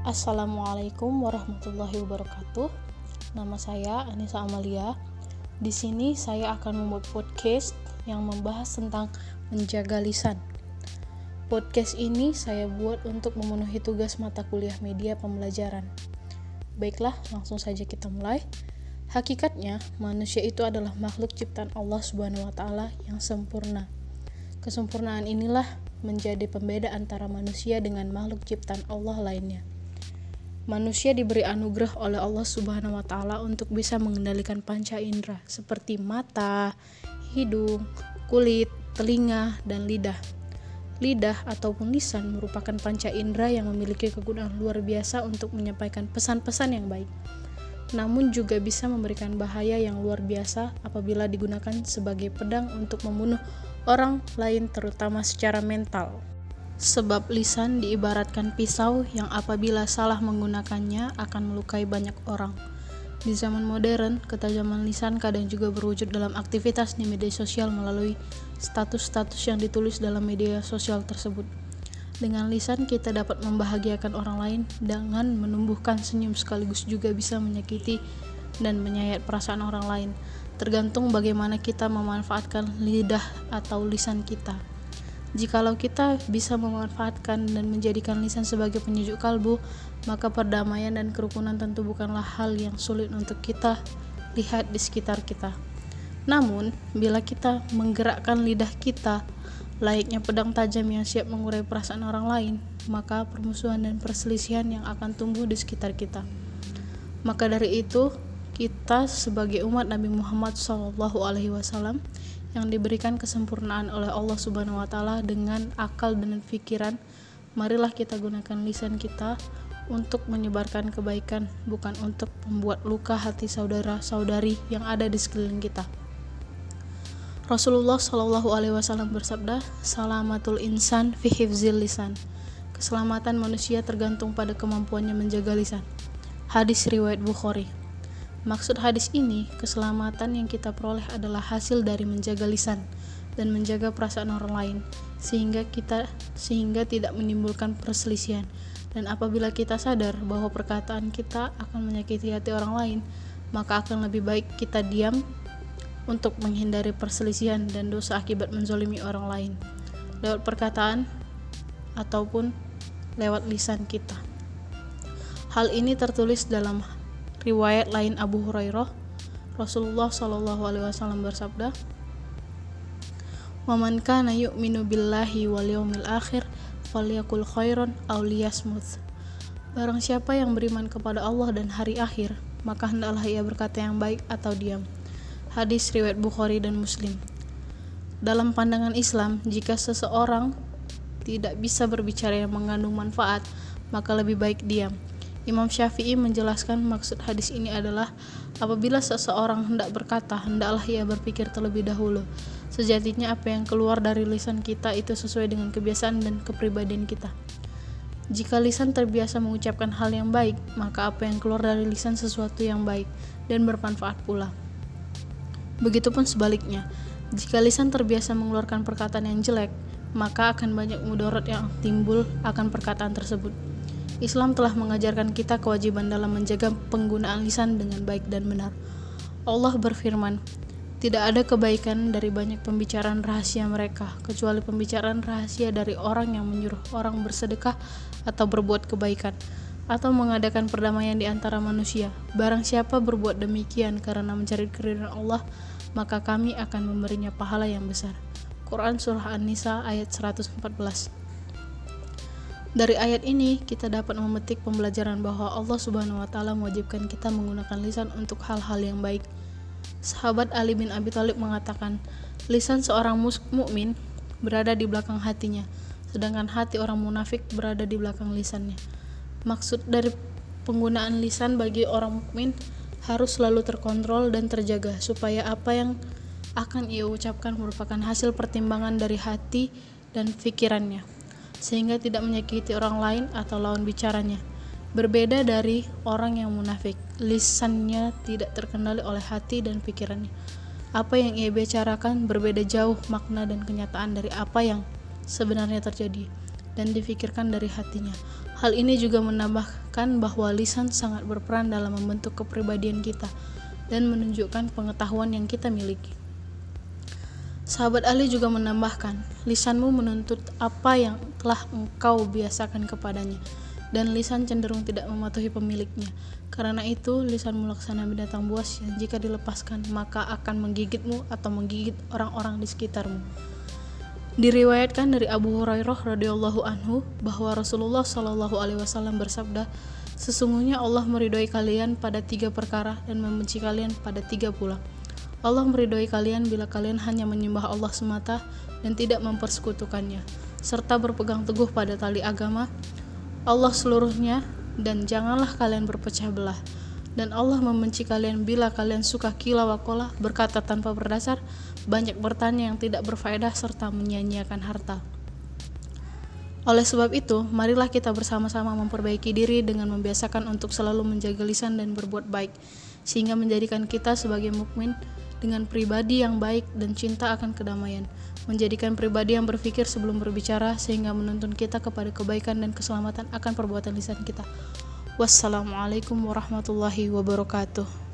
Assalamualaikum warahmatullahi wabarakatuh. Nama saya Anissa Amalia. Di sini saya akan membuat podcast yang membahas tentang menjaga lisan. Podcast ini saya buat untuk memenuhi tugas mata kuliah media pembelajaran. Baiklah, langsung saja kita mulai. Hakikatnya, manusia itu adalah makhluk ciptaan Allah Subhanahu wa taala yang sempurna. Kesempurnaan inilah menjadi pembeda antara manusia dengan makhluk ciptaan Allah lainnya. Manusia diberi anugerah oleh Allah Subhanahu wa taala untuk bisa mengendalikan panca indera seperti mata, hidung, kulit, telinga, dan lidah. Lidah ataupun lisan merupakan panca indera yang memiliki kegunaan luar biasa untuk menyampaikan pesan-pesan yang baik. Namun juga bisa memberikan bahaya yang luar biasa apabila digunakan sebagai pedang untuk membunuh orang lain terutama secara mental. Sebab lisan diibaratkan pisau yang apabila salah menggunakannya akan melukai banyak orang. Di zaman modern, ketajaman lisan kadang juga berwujud dalam aktivitas di media sosial melalui status-status yang ditulis dalam media sosial tersebut. Dengan lisan kita dapat membahagiakan orang lain dengan menumbuhkan senyum sekaligus juga bisa menyakiti dan menyayat perasaan orang lain. Tergantung bagaimana kita memanfaatkan lidah atau lisan kita. Jikalau kita bisa memanfaatkan dan menjadikan lisan sebagai penyejuk kalbu, maka perdamaian dan kerukunan tentu bukanlah hal yang sulit untuk kita lihat di sekitar kita. Namun, bila kita menggerakkan lidah kita layaknya pedang tajam yang siap mengurai perasaan orang lain, maka permusuhan dan perselisihan yang akan tumbuh di sekitar kita. Maka dari itu, kita sebagai umat Nabi Muhammad SAW yang diberikan kesempurnaan oleh Allah Subhanahu wa taala dengan akal dan pikiran, marilah kita gunakan lisan kita untuk menyebarkan kebaikan, bukan untuk membuat luka hati saudara-saudari yang ada di sekeliling kita. Rasulullah Shallallahu Alaihi Wasallam bersabda, "Salamatul insan fi hifzil lisan." Keselamatan manusia tergantung pada kemampuannya menjaga lisan. Hadis riwayat Bukhari. Maksud hadis ini, keselamatan yang kita peroleh adalah hasil dari menjaga lisan dan menjaga perasaan orang lain, sehingga kita sehingga tidak menimbulkan perselisihan. Dan apabila kita sadar bahwa perkataan kita akan menyakiti hati orang lain, maka akan lebih baik kita diam untuk menghindari perselisihan dan dosa akibat menzolimi orang lain lewat perkataan ataupun lewat lisan kita. Hal ini tertulis dalam riwayat lain Abu Hurairah Rasulullah Shallallahu alaihi wasallam bersabda "Waman kana yu'minu billahi wal yaumil akhir falyakul khairan aw liyasmut." Barang siapa yang beriman kepada Allah dan hari akhir, maka hendaklah ia berkata yang baik atau diam. Hadis riwayat Bukhari dan Muslim. Dalam pandangan Islam, jika seseorang tidak bisa berbicara yang mengandung manfaat, maka lebih baik diam. Imam Syafi'i menjelaskan maksud hadis ini adalah apabila seseorang hendak berkata, hendaklah ia berpikir terlebih dahulu. Sejatinya apa yang keluar dari lisan kita itu sesuai dengan kebiasaan dan kepribadian kita. Jika lisan terbiasa mengucapkan hal yang baik, maka apa yang keluar dari lisan sesuatu yang baik dan bermanfaat pula. Begitupun sebaliknya, jika lisan terbiasa mengeluarkan perkataan yang jelek, maka akan banyak mudarat yang timbul akan perkataan tersebut. Islam telah mengajarkan kita kewajiban dalam menjaga penggunaan lisan dengan baik dan benar. Allah berfirman, tidak ada kebaikan dari banyak pembicaraan rahasia mereka, kecuali pembicaraan rahasia dari orang yang menyuruh orang bersedekah atau berbuat kebaikan, atau mengadakan perdamaian di antara manusia. Barang siapa berbuat demikian karena mencari keridhaan Allah, maka kami akan memberinya pahala yang besar. Quran Surah An-Nisa ayat 114 dari ayat ini kita dapat memetik pembelajaran bahwa Allah Subhanahu wa taala mewajibkan kita menggunakan lisan untuk hal-hal yang baik. Sahabat Ali bin Abi Thalib mengatakan, lisan seorang mukmin berada di belakang hatinya, sedangkan hati orang munafik berada di belakang lisannya. Maksud dari penggunaan lisan bagi orang mukmin harus selalu terkontrol dan terjaga supaya apa yang akan ia ucapkan merupakan hasil pertimbangan dari hati dan pikirannya sehingga tidak menyakiti orang lain atau lawan bicaranya. Berbeda dari orang yang munafik, lisannya tidak terkendali oleh hati dan pikirannya. Apa yang ia bicarakan berbeda jauh makna dan kenyataan dari apa yang sebenarnya terjadi dan difikirkan dari hatinya. Hal ini juga menambahkan bahwa lisan sangat berperan dalam membentuk kepribadian kita dan menunjukkan pengetahuan yang kita miliki. Sahabat Ali juga menambahkan, lisanmu menuntut apa yang telah engkau biasakan kepadanya, dan lisan cenderung tidak mematuhi pemiliknya. Karena itu, lisanmu laksana binatang buas yang jika dilepaskan maka akan menggigitmu atau menggigit orang-orang di sekitarmu. Diriwayatkan dari Abu Hurairah radhiyallahu anhu bahwa Rasulullah shallallahu alaihi wasallam bersabda, sesungguhnya Allah meridhoi kalian pada tiga perkara dan membenci kalian pada tiga pula. Allah meridhoi kalian bila kalian hanya menyembah Allah semata dan tidak mempersekutukannya, serta berpegang teguh pada tali agama Allah seluruhnya dan janganlah kalian berpecah belah. Dan Allah membenci kalian bila kalian suka kila wakola berkata tanpa berdasar banyak bertanya yang tidak berfaedah serta menyia-nyiakan harta. Oleh sebab itu marilah kita bersama-sama memperbaiki diri dengan membiasakan untuk selalu menjaga lisan dan berbuat baik sehingga menjadikan kita sebagai mukmin dengan pribadi yang baik dan cinta akan kedamaian menjadikan pribadi yang berpikir sebelum berbicara sehingga menuntun kita kepada kebaikan dan keselamatan akan perbuatan lisan kita Wassalamualaikum warahmatullahi wabarakatuh.